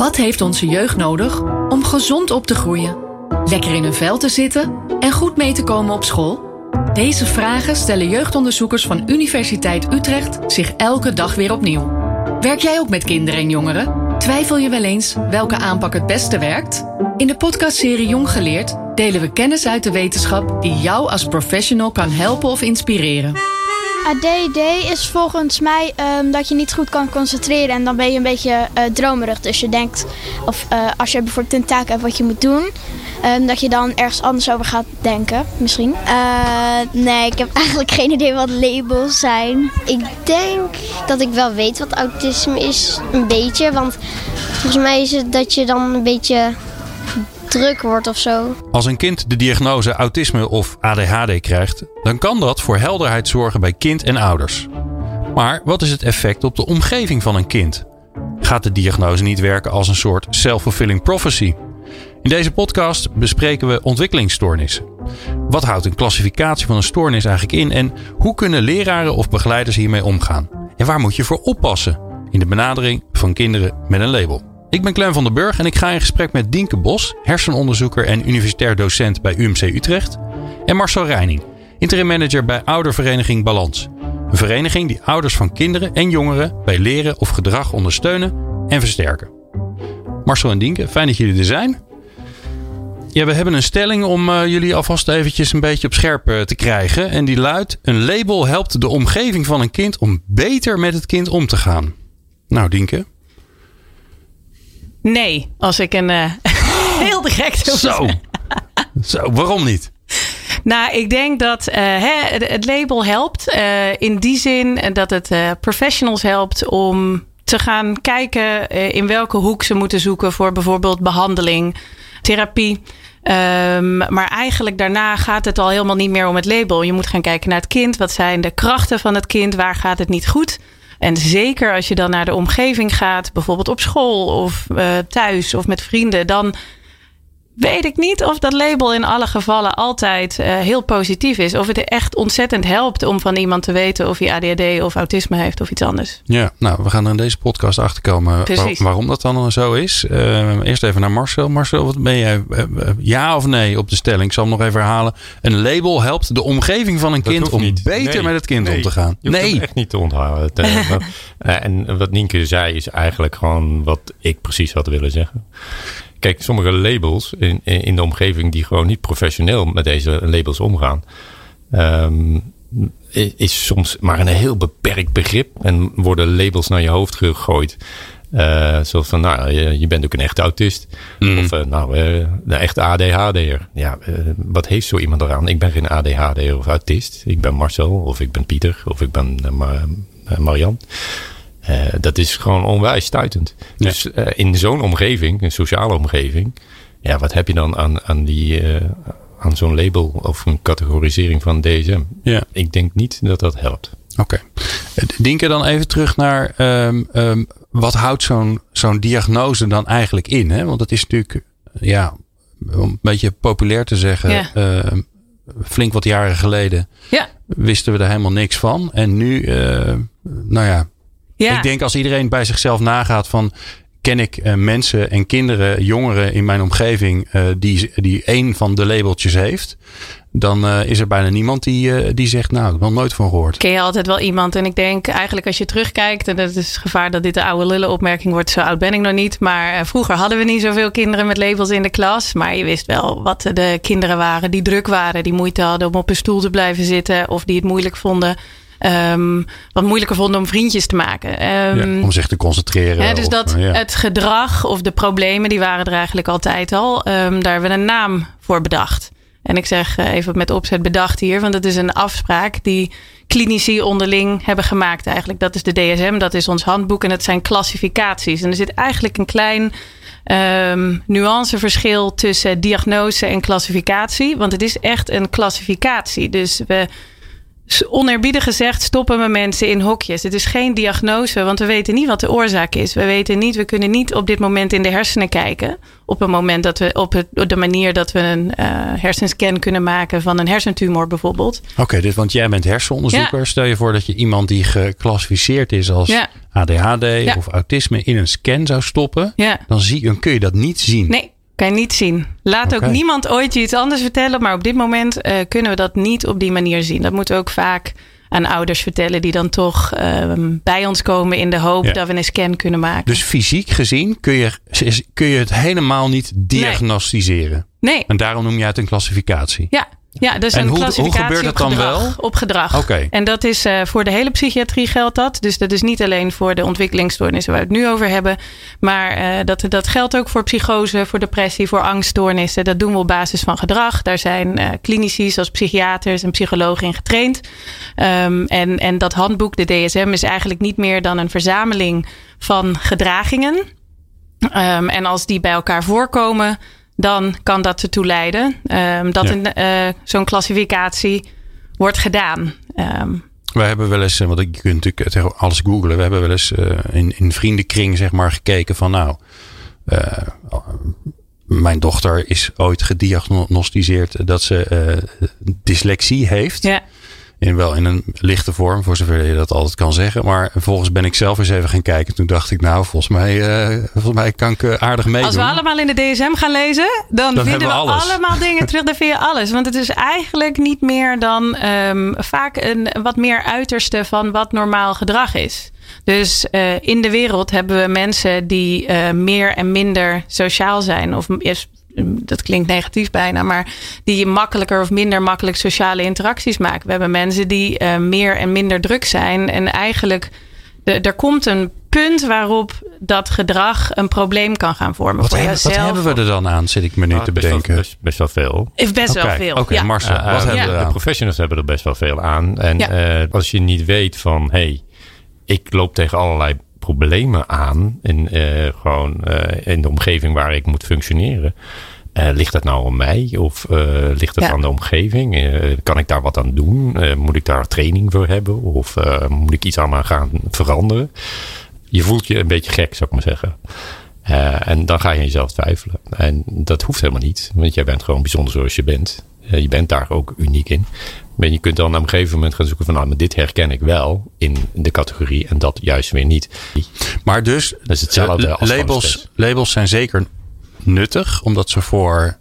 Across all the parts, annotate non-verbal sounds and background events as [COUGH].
Wat heeft onze jeugd nodig om gezond op te groeien? Lekker in een vel te zitten en goed mee te komen op school? Deze vragen stellen jeugdonderzoekers van Universiteit Utrecht zich elke dag weer opnieuw. Werk jij ook met kinderen en jongeren? Twijfel je wel eens welke aanpak het beste werkt? In de podcastserie Jong Geleerd delen we kennis uit de wetenschap die jou als professional kan helpen of inspireren. ADD is volgens mij um, dat je niet goed kan concentreren en dan ben je een beetje uh, dromerig. Dus je denkt, of uh, als je bijvoorbeeld een taak hebt wat je moet doen, um, dat je dan ergens anders over gaat denken, misschien. Uh, nee, ik heb [LAUGHS] eigenlijk geen idee wat labels zijn. Ik denk dat ik wel weet wat autisme is, een beetje. Want volgens mij is het dat je dan een beetje druk wordt of zo. Als een kind de diagnose autisme of ADHD krijgt, dan kan dat voor helderheid zorgen bij kind en ouders. Maar wat is het effect op de omgeving van een kind? Gaat de diagnose niet werken als een soort self-fulfilling prophecy? In deze podcast bespreken we ontwikkelingsstoornissen. Wat houdt een klassificatie van een stoornis eigenlijk in en hoe kunnen leraren of begeleiders hiermee omgaan? En waar moet je voor oppassen in de benadering van kinderen met een label? Ik ben Clem van den Burg en ik ga in gesprek met Dienke Bos, hersenonderzoeker en universitair docent bij UMC Utrecht. En Marcel Reining, interim manager bij oudervereniging Balans. Een vereniging die ouders van kinderen en jongeren bij leren of gedrag ondersteunen en versterken. Marcel en Dienke, fijn dat jullie er zijn. Ja, we hebben een stelling om uh, jullie alvast eventjes een beetje op scherp uh, te krijgen. En die luidt: Een label helpt de omgeving van een kind om beter met het kind om te gaan. Nou, Dienke. Nee, als ik een uh, [LAUGHS] heel direct Zo. Zo, waarom niet? Nou, ik denk dat uh, hè, het label helpt. Uh, in die zin dat het uh, professionals helpt om te gaan kijken in welke hoek ze moeten zoeken voor bijvoorbeeld behandeling, therapie. Um, maar eigenlijk daarna gaat het al helemaal niet meer om het label. Je moet gaan kijken naar het kind. Wat zijn de krachten van het kind? Waar gaat het niet goed? En zeker als je dan naar de omgeving gaat, bijvoorbeeld op school of uh, thuis of met vrienden, dan weet ik niet of dat label in alle gevallen altijd uh, heel positief is. Of het echt ontzettend helpt om van iemand te weten of hij ADHD of autisme heeft of iets anders. Ja, nou, we gaan er in deze podcast achterkomen waar, waarom dat dan zo is. Uh, eerst even naar Marcel. Marcel, wat ben jij? Uh, ja of nee op de stelling? Ik zal hem nog even herhalen. Een label helpt de omgeving van een dat kind om niet. beter nee. met het kind nee. om te gaan. Je nee, echt niet te onthouden. [LAUGHS] en wat Nienke zei is eigenlijk gewoon wat ik precies had willen zeggen. Kijk, sommige labels in, in de omgeving die gewoon niet professioneel met deze labels omgaan, um, is soms maar een heel beperkt begrip en worden labels naar je hoofd gegooid. Uh, zoals van, nou, je, je, bent ook een echte autist. Mm. Of, uh, nou, uh, de echte ADHD'er. Ja, wat heeft zo iemand eraan? Ik ben geen ADHD'er of autist. Ik ben Marcel, of ik ben Pieter, of ik ben Mar Marian. Uh, dat is gewoon onwijs stuitend. Ja. Dus uh, in zo'n omgeving, een sociale omgeving, ja, wat heb je dan aan, aan, die, uh, aan zo'n label of een categorisering van DSM? Ja. Ik denk niet dat dat helpt. Oké. Okay. Dinken dan even terug naar um, um, wat houdt zo'n zo'n diagnose dan eigenlijk in? Hè? Want dat is natuurlijk, ja, om een beetje populair te zeggen, ja. flink wat jaren geleden ja. wisten we er helemaal niks van. En nu, nou ja, ja. Ik denk als iedereen bij zichzelf nagaat van ken ik uh, mensen en kinderen, jongeren in mijn omgeving uh, die, die één van de labeltjes heeft. Dan uh, is er bijna niemand die, die zegt, nou, ik heb nog nooit van gehoord. Ken je altijd wel iemand. En ik denk eigenlijk als je terugkijkt, en dat is het gevaar dat dit de oude lullen opmerking wordt, zo oud ben ik nog niet. Maar vroeger hadden we niet zoveel kinderen met labels in de klas. Maar je wist wel wat de kinderen waren die druk waren, die moeite hadden om op een stoel te blijven zitten of die het moeilijk vonden. Um, wat moeilijker vonden om vriendjes te maken. Um, ja, om zich te concentreren. Hè, dus of, dat ja. het gedrag of de problemen, die waren er eigenlijk altijd al. Um, daar hebben we een naam voor bedacht. En ik zeg even met opzet bedacht hier, want het is een afspraak die klinici onderling hebben gemaakt eigenlijk. Dat is de DSM, dat is ons handboek en het zijn klassificaties. En er zit eigenlijk een klein um, nuanceverschil tussen diagnose en klassificatie. Want het is echt een klassificatie. Dus we oneerbiedig gezegd stoppen we mensen in hokjes. Het is geen diagnose, want we weten niet wat de oorzaak is. We weten niet, we kunnen niet op dit moment in de hersenen kijken. Op een moment dat we op, het, op de manier dat we een uh, hersenscan kunnen maken van een hersentumor bijvoorbeeld. Oké, dus want jij bent hersenonderzoeker. Stel je voor dat je iemand die geclassificeerd is als Ja. ADHD Ja. of autisme in een scan zou stoppen. Dan, zie, dan kun je dat niet zien. Nee, kan je niet zien. Laat ook niemand ooit je iets anders vertellen. Maar op dit moment eh, kunnen we dat niet op die manier zien. Dat moeten we ook vaak aan ouders vertellen. Die dan toch ehm, bij ons komen in de hoop Ja. dat we een scan kunnen maken. Dus fysiek gezien kun je, kun je het helemaal niet diagnosticeren. nee, En daarom noem je het een klassificatie. ja. Ja, dus En een hoe- hoe klassificatie gebeurt op dat dan gedrag. wel? Op gedrag. En dat is eh, voor de hele psychiatrie geldt dat. Dus dat is niet alleen voor de ontwikkelingsstoornissen waar we het nu over hebben. Maar eh, dat, dat geldt ook voor psychose, voor depressie, voor angststoornissen. Dat doen we op basis van gedrag. Daar zijn eh klinici zoals psychiaters en psychologen in getraind. Ehm, en, en dat handboek, de DSM, is eigenlijk niet meer dan een verzameling van gedragingen. Ehm, en als die bij elkaar voorkomen, dan kan dat ertoe leiden ehm, dat Ja. een, eh, zo'n klassificatie wordt gedaan. Ehm, We hebben wel eens, eh, want je kunt natuurlijk alles googlen. We hebben wel eens eh, in, in vriendenkring zeg maar gekeken van nou, mijn dochter is ooit gediagnosticeerd dat ze dyslexie heeft. ja. In, wel in een lichte vorm, voor zover je dat altijd kan zeggen. Maar vervolgens ben ik zelf eens even gaan kijken. Toen dacht ik, nou, volgens mij, eh, volgens mij kan ik eh, aardig meedoen. Als we allemaal in de DSM gaan lezen, dan, Dan vinden we, allemaal dingen terug. Dan vind je alles. Want het is eigenlijk niet meer dan ehm, vaak een wat meer uiterste van wat normaal gedrag is. Dus eh, in de wereld hebben we mensen die meer en minder sociaal zijn. Of dat klinkt negatief bijna, maar die makkelijker of minder makkelijk sociale interacties maken. We hebben mensen die eh, meer en minder druk zijn. En eigenlijk, de, er komt een punt waarop dat gedrag een probleem kan gaan vormen. wat, voor hebben, wat hebben we er dan aan, zit ik me nu Ah, te bedenken. best, best wel veel. Is best wel veel. Oké, ja. Marcel, Eh, wat eh, hebben ja. De professionals hebben er best wel veel aan. En Ja. eh, als je niet weet van, hey, ik loop tegen allerlei problemen aan in, eh, gewoon, eh, in de omgeving waar ik moet functioneren. Eh, ligt dat nou aan mij of ligt het Ja. aan de omgeving? Kan ik daar wat aan doen? Moet ik daar training voor hebben? Of moet ik iets aan gaan veranderen? Je voelt je een beetje gek, zou ik maar zeggen. En dan ga je jezelf twijfelen. En dat hoeft helemaal niet, want jij bent gewoon bijzonder zoals je bent. Je bent daar ook uniek in. Maar je kunt dan op een gegeven moment gaan zoeken van, nou, maar dit herken ik wel in de categorie en dat juist weer niet. Maar dus, Dat is hetzelfde eh, als labels, labels zijn zeker nuttig, omdat ze voor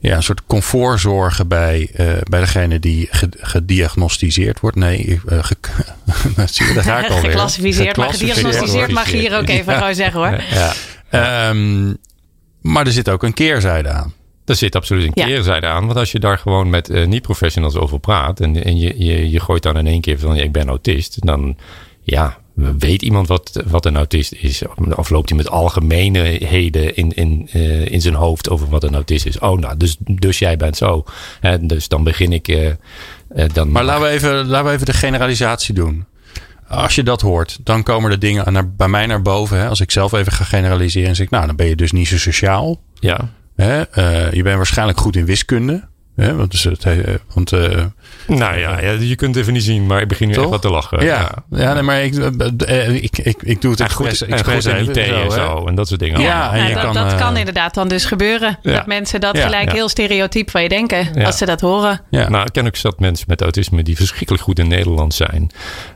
ja, een soort comfort zorgen bij, eh, bij degene die ge- gediagnosticeerd wordt. Nee, eh, ge- [LAUGHS] zie je, daar ga ik alweer. Geclassificeerd, maar gediagnosticeerd mag je hier ook even Ja. gewoon zeggen hoor. Ja, Ehm, maar er zit ook een keerzijde aan. Er zit absoluut een Ja. keerzijde aan. Want als je daar gewoon met eh, niet-professionals over praat en, en je, je, je gooit dan in één keer van, ik ben autist, dan ja, weet iemand wat, wat een autist is? Of loopt hij met algemeenheden in, in, eh, in zijn hoofd over wat een autist is? Oh, nou, dus, dus jij bent zo. En dus dan begin ik. eh, eh, dan Maar laten we, even, laten we even de generalisatie doen. Als je dat hoort, dan komen de dingen naar, bij mij naar boven. Hè? Als ik zelf even ga generaliseren en zeg, nou, dan ben je dus niet zo sociaal. Ja, Hè? Eh, je bent waarschijnlijk goed in wiskunde. Hè? Want, dus het, eh, want eh, nou ja, ja, je kunt het even niet zien, maar ik begin nu Toch? echt wat te lachen. ja, ja. nee, maar ik, eh, ik, ik, ik doe het En goed, expres, en goed IT en zo, hè. zo en dat soort dingen. Ja, en je dat kan, dat kan inderdaad dan dus gebeuren. Ja. Dat mensen dat Ja, gelijk ja. heel stereotyp van je denken Ja. als ze dat horen. Ja. Nou, ik ken ook zat mensen met autisme die verschrikkelijk goed in Nederland zijn.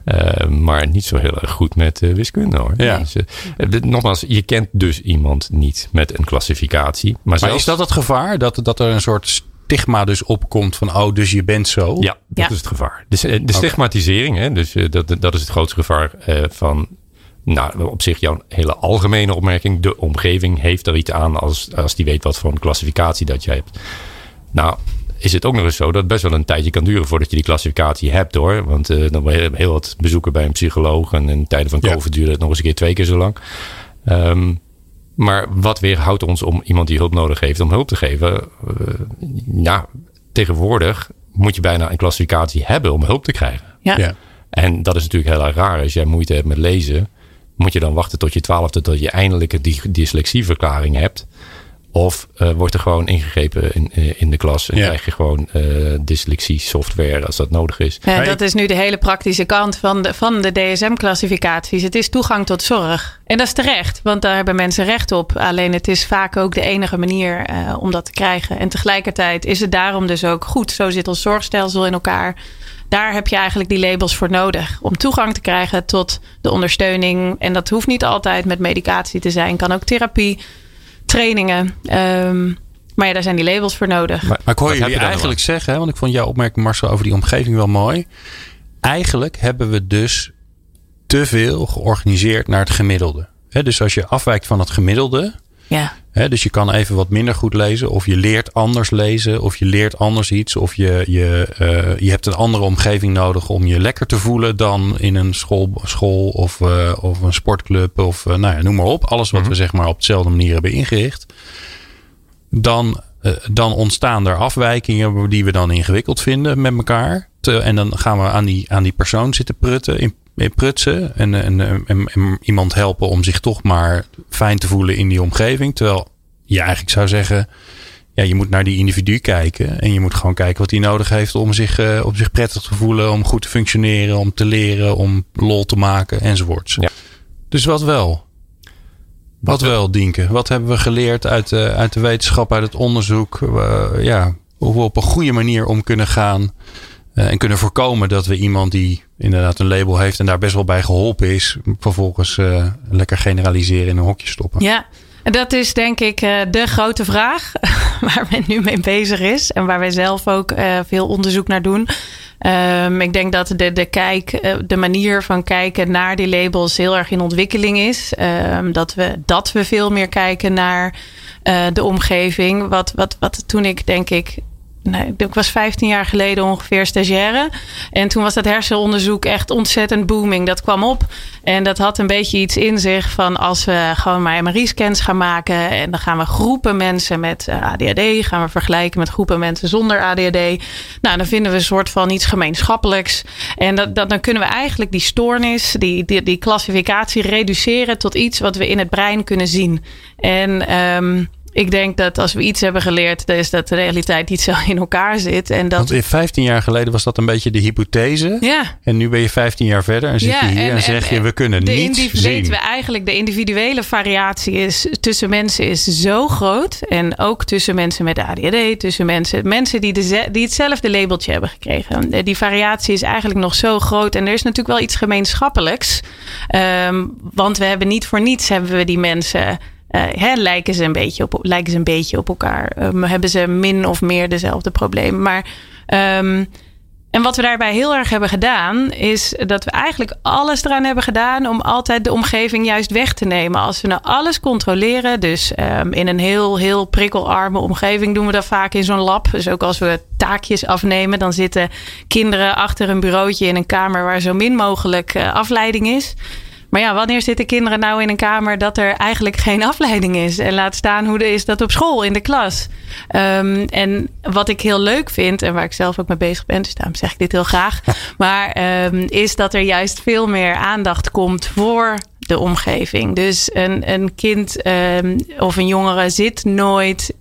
eh, maar niet zo heel erg goed met wiskunde hoor. Ja. Dus, nogmaals, je kent dus iemand niet met een klassificatie. Maar, Maar zelfs, is dat het gevaar? Dat, dat er een soort stigma dus opkomt van, oh, dus je bent zo? Ja, dat Ja. is het gevaar. Dus, eh, de stigmatisering, hè, dus, eh, dat, dat is het grootste gevaar eh, van... Nou, op zich jouw hele algemene opmerking. De omgeving heeft er iets aan als, als die weet wat voor een klassificatie dat jij hebt. Nou, is het ook nog eens zo dat het best wel een tijdje kan duren voordat je die klassificatie hebt hoor. Want eh, dan ben je heel wat bezoeken bij een psycholoog. En in tijden van Ja. COVID duurde het nog eens een keer twee keer zo lang. Ehm, maar wat weerhoudt ons om iemand die hulp nodig heeft om hulp te geven? Eh, ja, tegenwoordig moet je bijna een klassificatie hebben om hulp te krijgen. Ja. Ja. En dat is natuurlijk heel erg raar. Als jij moeite hebt met lezen, moet je dan wachten tot je twaalfde tot je eindelijk een dy- dyslexieverklaring hebt. Of uh, wordt er gewoon ingegrepen in, in de klas en Ja. krijg je gewoon uh, dyslexie software als dat nodig is. Ja, dat is nu de hele praktische kant van de, van de DSM-classificaties. Het is toegang tot zorg. En dat is terecht, want daar hebben mensen recht op. Alleen het is vaak ook de enige manier eh, om dat te krijgen. En tegelijkertijd is het daarom dus ook goed. Zo zit ons zorgstelsel in elkaar. Daar heb je eigenlijk die labels voor nodig. Om toegang te krijgen tot de ondersteuning. En dat hoeft niet altijd met medicatie te zijn. Kan ook therapie, trainingen. Ehm, maar ja, daar zijn die labels voor nodig. Maar, Maar ik hoor wat heb jullie je dan eigenlijk zeggen, hè, want ik vond jouw opmerking Marcel over die omgeving wel mooi. Eigenlijk hebben we dus te veel georganiseerd naar het gemiddelde. Hè, dus als je afwijkt van het gemiddelde, Ja. Dus je kan even wat minder goed lezen, of je leert anders lezen, of je leert anders iets, of je, je, eh, je hebt een andere omgeving nodig om je lekker te voelen dan in een school, school of, eh, of een sportclub, of eh, nou ja, noem maar op. Alles wat we zeg maar op dezelfde manier hebben ingericht dan, dan ontstaan er afwijkingen die we dan ingewikkeld vinden met elkaar. Te- en dan gaan we aan die, aan die persoon zitten prutten, in, in prutsen. En, en, en, en iemand helpen om zich toch maar fijn te voelen in die omgeving. Terwijl je eigenlijk zou zeggen. Ja, je moet naar die individu kijken. En je moet gewoon kijken wat hij nodig heeft om zich, eh, om zich prettig te voelen. Om goed te functioneren. Om te leren. Om lol te maken enzovoorts. Ja. Dus wat wel? Wat wel, Dienke? Wat hebben we geleerd uit de, uit de wetenschap, uit het onderzoek? Eh, ja, hoe we op een goede manier om kunnen gaan. Eh, en kunnen voorkomen dat we iemand die inderdaad een label heeft en daar best wel bij geholpen is, vervolgens eh, lekker generaliseren in een hokje stoppen. Ja, dat is denk ik eh, de grote vraag [LAUGHS] waar men nu mee bezig is. En waar wij zelf ook veel onderzoek naar doen. Ehm, ik denk dat de, de, kijk, de manier van kijken naar die labels heel erg in ontwikkeling is. Ehm, dat, we, dat we veel meer kijken naar de omgeving. Wat, wat, wat toen ik denk ik Nee, ik was 15 jaar geleden ongeveer stagiaire. En toen was dat hersenonderzoek echt ontzettend booming. Dat kwam op. En dat had een beetje iets in zich van als we gewoon maar MRI-scans gaan maken. En dan gaan we groepen mensen met eh, ADHD gaan we vergelijken met groepen mensen zonder ADHD. Nou, dan vinden we een soort van iets gemeenschappelijks. En dat, dan kunnen we eigenlijk die stoornis, die, die, die klassificatie reduceren tot iets wat we in het brein kunnen zien. En um, ik denk dat als we iets hebben geleerd, is dat de realiteit niet zo in elkaar zit. En dat... Want in 15 jaar geleden was dat een beetje de hypothese. Ja. En nu ben je 15 jaar verder en zit Ja, je hier en, en- zeg je, we kunnen de niets indiv- zien. weten we eigenlijk, de individuele variatie is tussen mensen is zo groot. En ook tussen mensen met ADHD, tussen mensen, mensen die, de, die hetzelfde labeltje hebben gekregen. Die variatie is eigenlijk nog zo groot. En er is natuurlijk wel iets gemeenschappelijks. Ehm, want we hebben niet voor niets hebben we die mensen. Eh, hè, lijken, ze een beetje op, lijken ze een beetje op elkaar? Ehm, hebben ze min of meer dezelfde problemen? Maar ehm, en wat we daarbij heel erg hebben gedaan, is dat we eigenlijk alles eraan hebben gedaan om altijd de omgeving juist weg te nemen. Als we nou alles controleren, dus um, in een heel, heel prikkelarme omgeving doen we dat vaak in zo'n lab. Dus ook als we taakjes afnemen, dan zitten kinderen achter een bureautje in een kamer waar zo min mogelijk uh, afleiding is. Maar ja, wanneer zitten kinderen nou in een kamer dat er eigenlijk geen [LAUGHS] afleiding is? En laat staan hoe is dat op school, in de klas. Um, en wat ik heel leuk vind, en waar ik zelf ook mee bezig ben, dus daarom zeg ik dit heel graag. maar um, is dat er juist veel meer aandacht komt voor de omgeving. Dus een, een kind um, of een jongere zit nooit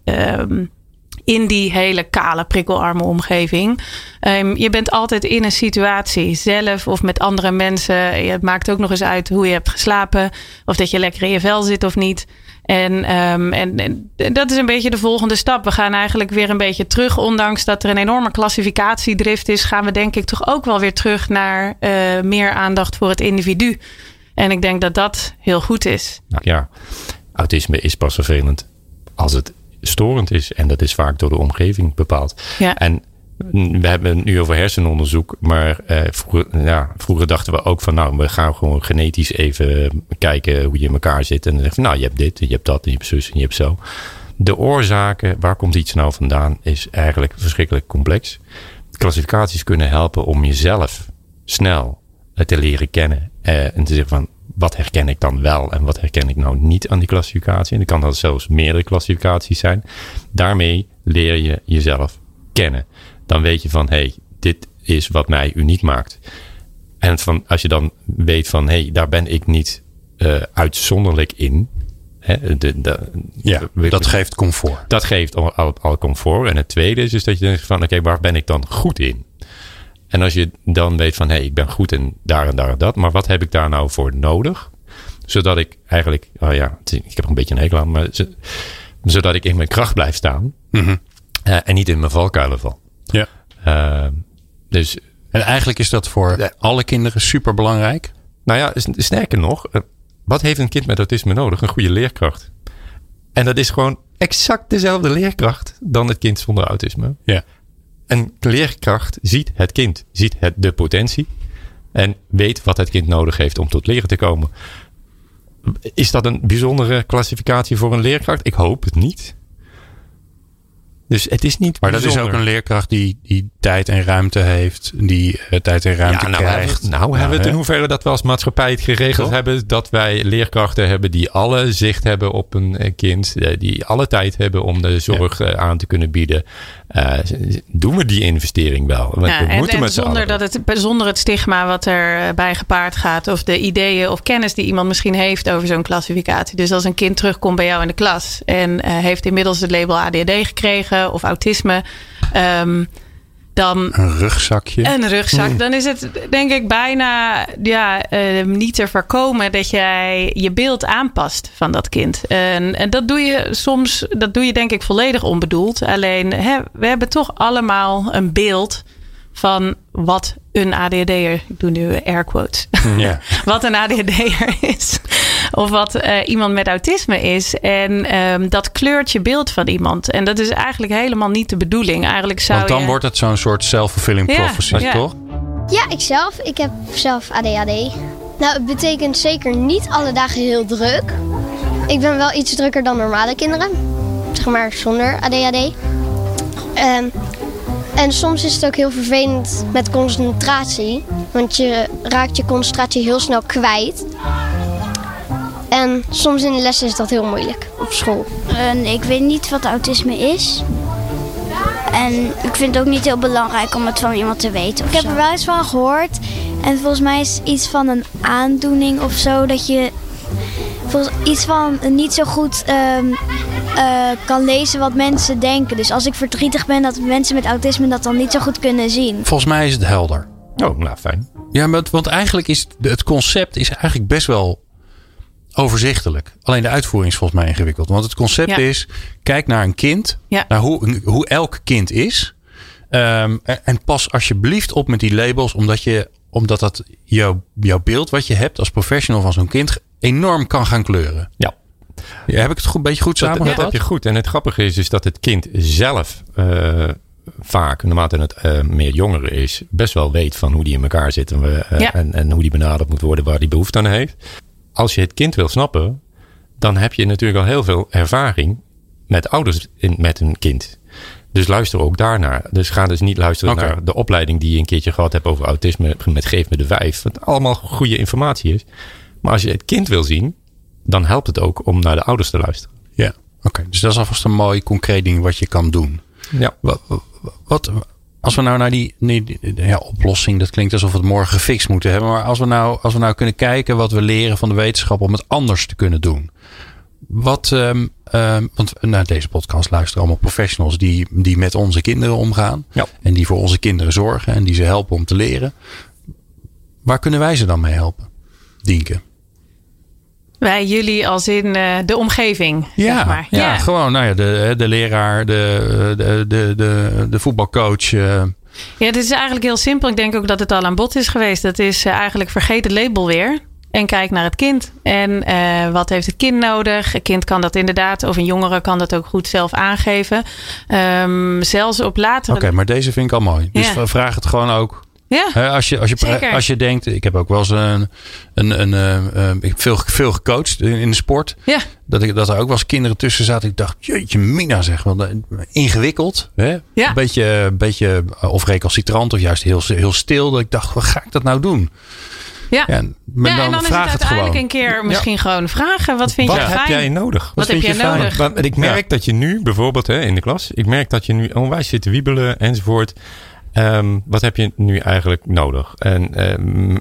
in die hele kale, prikkelarme omgeving. Um, je bent altijd in een situatie, zelf of met andere mensen. Het maakt ook nog eens uit hoe je hebt geslapen. Of dat je lekker in je vel zit of niet. En, um, en, en, dat is een beetje de volgende stap. We gaan eigenlijk weer een beetje terug. Ondanks dat er een enorme klassificatiedrift is, gaan we denk ik toch ook wel weer terug naar uh, meer aandacht voor het individu. En ik denk dat dat heel goed is. Ja, autisme is pas vervelend als het storend is. En dat is vaak door de omgeving bepaald. Ja. En we hebben het nu over hersenonderzoek. Maar uh, vroeger, ja, vroeger dachten we ook van nou, we gaan gewoon genetisch even kijken hoe je in elkaar zit. En dan zeggen nou, je hebt dit, en je hebt dat, en je hebt zus en je hebt zo. De oorzaken, waar komt iets nou vandaan, is eigenlijk verschrikkelijk complex. Klassificaties kunnen helpen om jezelf snel te leren kennen. Uh, en te zeggen van, wat herken ik dan wel en wat herken ik nou niet aan die klassificatie? En dan kan dat zelfs meerdere klassificaties zijn. Daarmee leer je jezelf kennen. Dan weet je van, hé, hey, dit is wat mij uniek maakt. En van, als je dan weet van, hé, hey, daar ben ik niet uh, uitzonderlijk in. Hè, de, de, Ja, we- dat geeft comfort. dat geeft al, al, al comfort. En het tweede is dus dat je denkt van, oké, waar ben ik dan goed in? En als je dan weet van, hé, hey, ik ben goed in daar en daar en dat. Maar wat heb ik daar nou voor nodig? Zodat ik eigenlijk, oh ja, ik heb er een beetje een hekel aan. Maar zo- zodat ik in mijn kracht blijf staan. Mhm. eh, en niet in mijn valkuilen val. Ja. Eh, dus En eigenlijk is dat voor Ja. alle kinderen super belangrijk. Nou ja, sterker nog, eh, wat heeft een kind met autisme nodig? Een goede leerkracht. En dat is gewoon exact dezelfde leerkracht dan het kind zonder autisme. Ja. Een leerkracht ziet het kind, ziet het, de potentie en weet wat het kind nodig heeft om tot leren te komen. Is dat een bijzondere klassificatie voor een leerkracht? Ik hoop het niet. Dus het is niet Maar dat is ook een leerkracht die, die tijd en ruimte heeft. Die eh, tijd en ruimte Ja, nou, krijgt. hebben, we- nou, hebben we het in hoeverre dat we als maatschappij het geregeld Toch? hebben dat wij leerkrachten hebben die alle zicht hebben op een eh, kind, eh, die alle tijd hebben om de zorg aan te kunnen bieden. Eh, doen we die investering wel? Want Ja, we en moeten en met z'n zonder, dat het, zonder het stigma wat erbij gepaard gaat. Of de ideeën of kennis die iemand misschien heeft over zo'n klassificatie. Dus als een kind terugkomt bij jou in de klas. En eh, heeft inmiddels het label ADHD gekregen of autisme. ehm, dan Een rugzakje. een rugzak. Dan is het denk ik bijna ja, eh, niet te voorkomen dat jij je beeld aanpast van dat kind. En, en dat doe je soms, dat doe je denk ik volledig onbedoeld. Alleen hè, we hebben toch allemaal een beeld van wat een ADHD'er, ik doe nu air quotes, Ja. [LAUGHS] wat een ADHD'er is. Of wat eh, iemand met autisme is. En ehm, dat kleurt je beeld van iemand. En dat is eigenlijk helemaal niet de bedoeling. Eigenlijk zou Want dan je... wordt het zo'n soort self-fulfilling Ja, prophecy, ja. toch? Ja, ik zelf. Ik heb zelf ADHD. Nou, het betekent zeker niet alle dagen heel druk. Ik ben wel iets drukker dan normale kinderen. Zeg maar zonder ADHD. Ehm, en soms is het ook heel vervelend met concentratie. Want je raakt je concentratie heel snel kwijt. En soms in de les is dat heel moeilijk op school. En ik weet niet wat autisme is. En ik vind het ook niet heel belangrijk om het van iemand te weten. Ik heb er wel eens van gehoord. En volgens mij is het iets van een aandoening of zo. Dat je volgens, iets van niet zo goed ehm, eh, kan lezen wat mensen denken. Dus als ik verdrietig ben, dat mensen met autisme dat dan niet zo goed kunnen zien. Volgens mij is het helder. Oh, nou fijn. Ja, maar het- want eigenlijk is het, het concept is eigenlijk best wel overzichtelijk. Alleen de uitvoering is volgens mij ingewikkeld. Want het concept Ja. is, kijk naar een kind. Ja. Naar hoe, hoe elk kind is. Ehm, en, en pas alsjeblieft op met die labels. Omdat, je, omdat dat jouw, jouw beeld wat je hebt als professional van zo'n kind enorm kan gaan kleuren. Ja. Ja, heb ik het goed, beetje goed Dat, dat samengevat? heb je goed. En het grappige is dus dat het kind zelf eh, vaak, naarmate het eh, meer jonger is, best wel weet van hoe die in elkaar zit en, we, eh, Ja. en, en hoe die benaderd moet worden, waar die behoefte aan heeft. Als je het kind wil snappen, dan heb je natuurlijk al heel veel ervaring met ouders in, met een kind. Dus luister ook daarnaar. Dus ga dus niet luisteren naar de opleiding die je een keertje gehad hebt over autisme met Geef me de Vijf. Wat allemaal goede informatie is. Maar als je het kind wil zien, dan helpt het ook om naar de ouders te luisteren. Ja, oké. Dus dat is alvast een mooi concreet ding wat je kan doen. Ja. Wat, wat als we nou naar die, nee, die- ja, oplossing, dat klinkt alsof we het morgen gefixt moeten hebben. Maar als we, nou, als we nou kunnen kijken wat we leren van de wetenschap om het anders te kunnen doen. Wat, ehm, ehm, want naar deze podcast luisteren allemaal professionals die, die met onze kinderen omgaan. Ja. En die voor onze kinderen zorgen en die ze helpen om te leren. Waar kunnen wij ze dan mee helpen? Dienke. Wij, jullie als in eh, de omgeving, Ja, zeg maar. ja, gewoon nou ja, de, de leraar, de, de, de, de, de voetbalcoach. eh, Ja, het is eigenlijk heel simpel. Ik denk ook dat het al aan bod is geweest. Dat is eh, eigenlijk vergeet het label weer. En kijk naar het kind. En wat heeft het kind nodig? Een kind kan dat inderdaad, of een jongere kan dat ook goed zelf aangeven. Ehm, zelfs op latere... Oké, maar deze vind ik al mooi. Dus Ja. vraag het gewoon ook. Ja, als, je, als, je, Zeker. als je denkt, ik heb ook wel eens een, een, een, eh, eh, ik heb veel, veel gecoacht in, in de sport. ja. Dat, ik, dat er ook wel eens kinderen tussen zaten. Ik dacht, jeetje mina zeg. Want, eh, ingewikkeld. Hè? Ja. Een beetje, een beetje eh, of recalcitrant of juist heel, heel stil. Dat ik dacht, wat ga ik dat nou doen? Ja. Ja, maar ja, dan en dan is vraag het het uiteindelijk gewoon. een keer misschien gewoon vragen. Wat vind Wat je heb fijn? jij nodig? Wat heb jij je fijn? nodig? Ik merk dat je nu bijvoorbeeld hè, in de klas, ik merk dat je nu onwijs zit te wiebelen enzovoort. Ehm, wat heb je nu eigenlijk nodig? En ehm,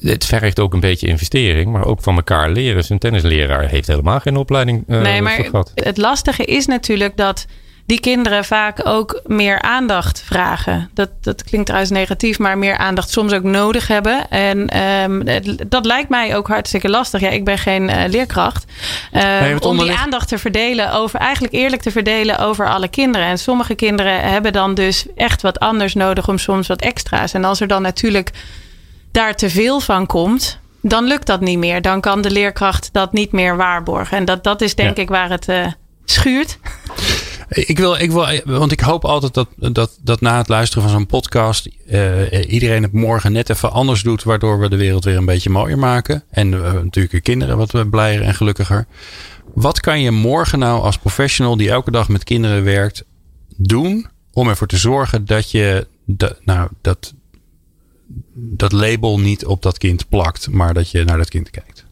het vergt ook een beetje investering, maar ook van elkaar leren. Zijn tennisleraar heeft helemaal geen opleiding uh, nee, maar gehad. Het lastige is natuurlijk dat die kinderen vaak ook meer aandacht vragen. Dat, dat klinkt trouwens negatief, maar meer aandacht soms ook nodig hebben. En um, dat lijkt mij ook hartstikke lastig. Ja, ik ben geen uh, leerkracht. Uh, om die aandacht te verdelen over, eigenlijk eerlijk te verdelen over alle kinderen. En sommige kinderen hebben dan dus echt wat anders nodig om soms wat extra's. En als er dan natuurlijk daar te veel van komt, dan lukt dat niet meer. Dan kan de leerkracht dat niet meer waarborgen. En dat, dat is denk ik waar het uh, schuurt. [LAUGHS] Ik wil, ik wil, want ik hoop altijd dat, dat, dat na het luisteren van zo'n podcast uh, iedereen het morgen net even anders doet, waardoor we de wereld weer een beetje mooier maken. En uh, natuurlijk de kinderen wat blijer en gelukkiger. Wat kan je morgen nou als professional die elke dag met kinderen werkt doen om ervoor te zorgen dat je nou, dat, dat label niet op dat kind plakt, maar dat je naar dat kind kijkt?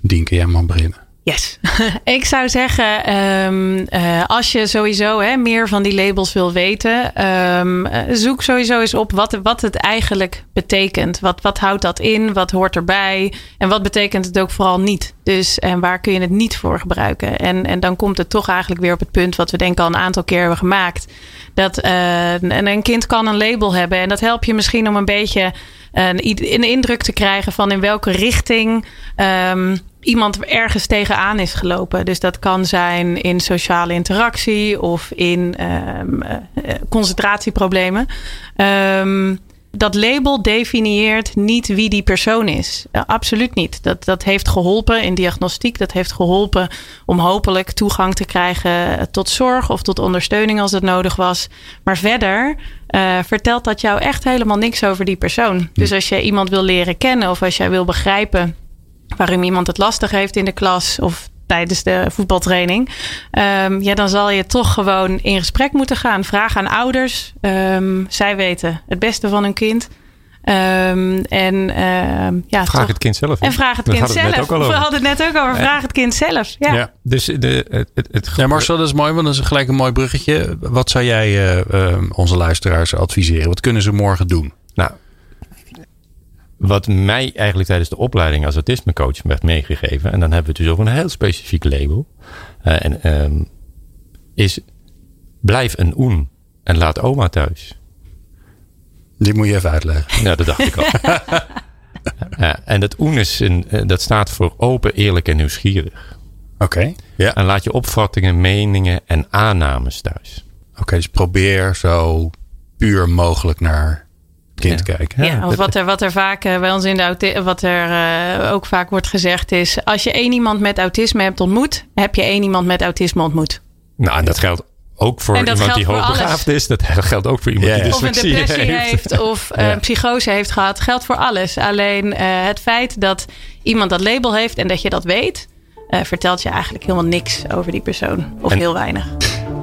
Dienke, jij mag beginnen. Yes. [LAUGHS] ik zou zeggen, um, uh, als je sowieso hè, meer van die labels wil weten, um, zoek sowieso eens op wat, wat het eigenlijk betekent. Wat, wat houdt dat in? Wat hoort erbij? En wat betekent het ook vooral niet? Dus en waar kun je het niet voor gebruiken? En, en dan komt het toch eigenlijk weer op het punt wat we denk ik al een aantal keer hebben gemaakt. Dat uh, een, een kind kan een label hebben. En dat helpt je misschien om een beetje een, een indruk te krijgen van in welke richting. Um, iemand ergens tegenaan is gelopen. Dus dat kan zijn in sociale interactie of in um, concentratieproblemen. Um, dat label definieert niet wie die persoon is. Uh, absoluut niet. Dat, dat heeft geholpen in diagnostiek. Dat heeft geholpen om hopelijk toegang te krijgen tot zorg of tot ondersteuning als het nodig was. Maar verder uh, vertelt dat jou echt helemaal niks over die persoon. Dus als je iemand wil leren kennen of als jij wil begrijpen waarom iemand het lastig heeft in de klas of tijdens de voetbaltraining. Um, ja, dan zal je toch gewoon in gesprek moeten gaan. Vraag aan ouders. Um, zij weten het beste van hun kind. Um, en ja, vraag toch. het kind zelf. En vraag het kind zelf. We hadden het net ook over. Vraag het kind zelf. Ja. ja dus de, het, het, het ja, Marcel, dat is mooi, want dat is gelijk een mooi bruggetje. Wat zou jij uh, onze luisteraars adviseren? Wat kunnen ze morgen doen? Wat mij eigenlijk tijdens de opleiding als autismecoach werd meegegeven, en dan hebben we het dus over een heel specifiek label, uh, en, um, is blijf een oen en laat oma thuis. Die moet je even uitleggen. Ja, dat dacht ik al. [LAUGHS] [LAUGHS] uh, en dat oen is een, uh, dat staat voor open, eerlijk en nieuwsgierig. Oké. Okay, ja. En laat je opvattingen, meningen en aannames thuis. Oké, okay, dus probeer zo puur mogelijk naar kind ja. kijken. Ja, of wat er, wat er vaak uh, bij ons in de wat er uh, ook vaak wordt gezegd is: als je één iemand met autisme hebt ontmoet, heb je één iemand met autisme ontmoet. Nou, en dat geldt ook voor iemand die hoogbegaafd is. Dat [LAUGHS] geldt ook voor iemand yeah. die dyslexie Of een depressie heeft, heeft of [LAUGHS] ja. een psychose heeft gehad. Geldt voor alles. Alleen uh, het feit dat iemand dat label heeft en dat je dat weet, uh, vertelt je eigenlijk helemaal niks over die persoon. Of en, heel weinig.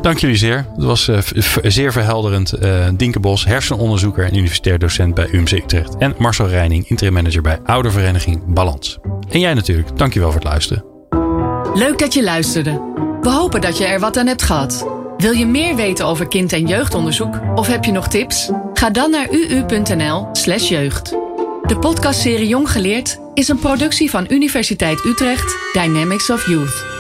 Dank jullie zeer. Het was uh, zeer verhelderend. Uh, Dienke Bos, hersenonderzoeker en universitair docent bij UMC Utrecht. En Marcel Reining, interim manager bij oudervereniging Balans. En jij natuurlijk, dankjewel voor het luisteren. Leuk dat je luisterde. We hopen dat je er wat aan hebt gehad. Wil je meer weten over kind- en jeugdonderzoek? Of heb je nog tips? Ga dan naar uu.nl slash jeugd. De podcastserie Jong Geleerd is een productie van Universiteit Utrecht Dynamics of Youth.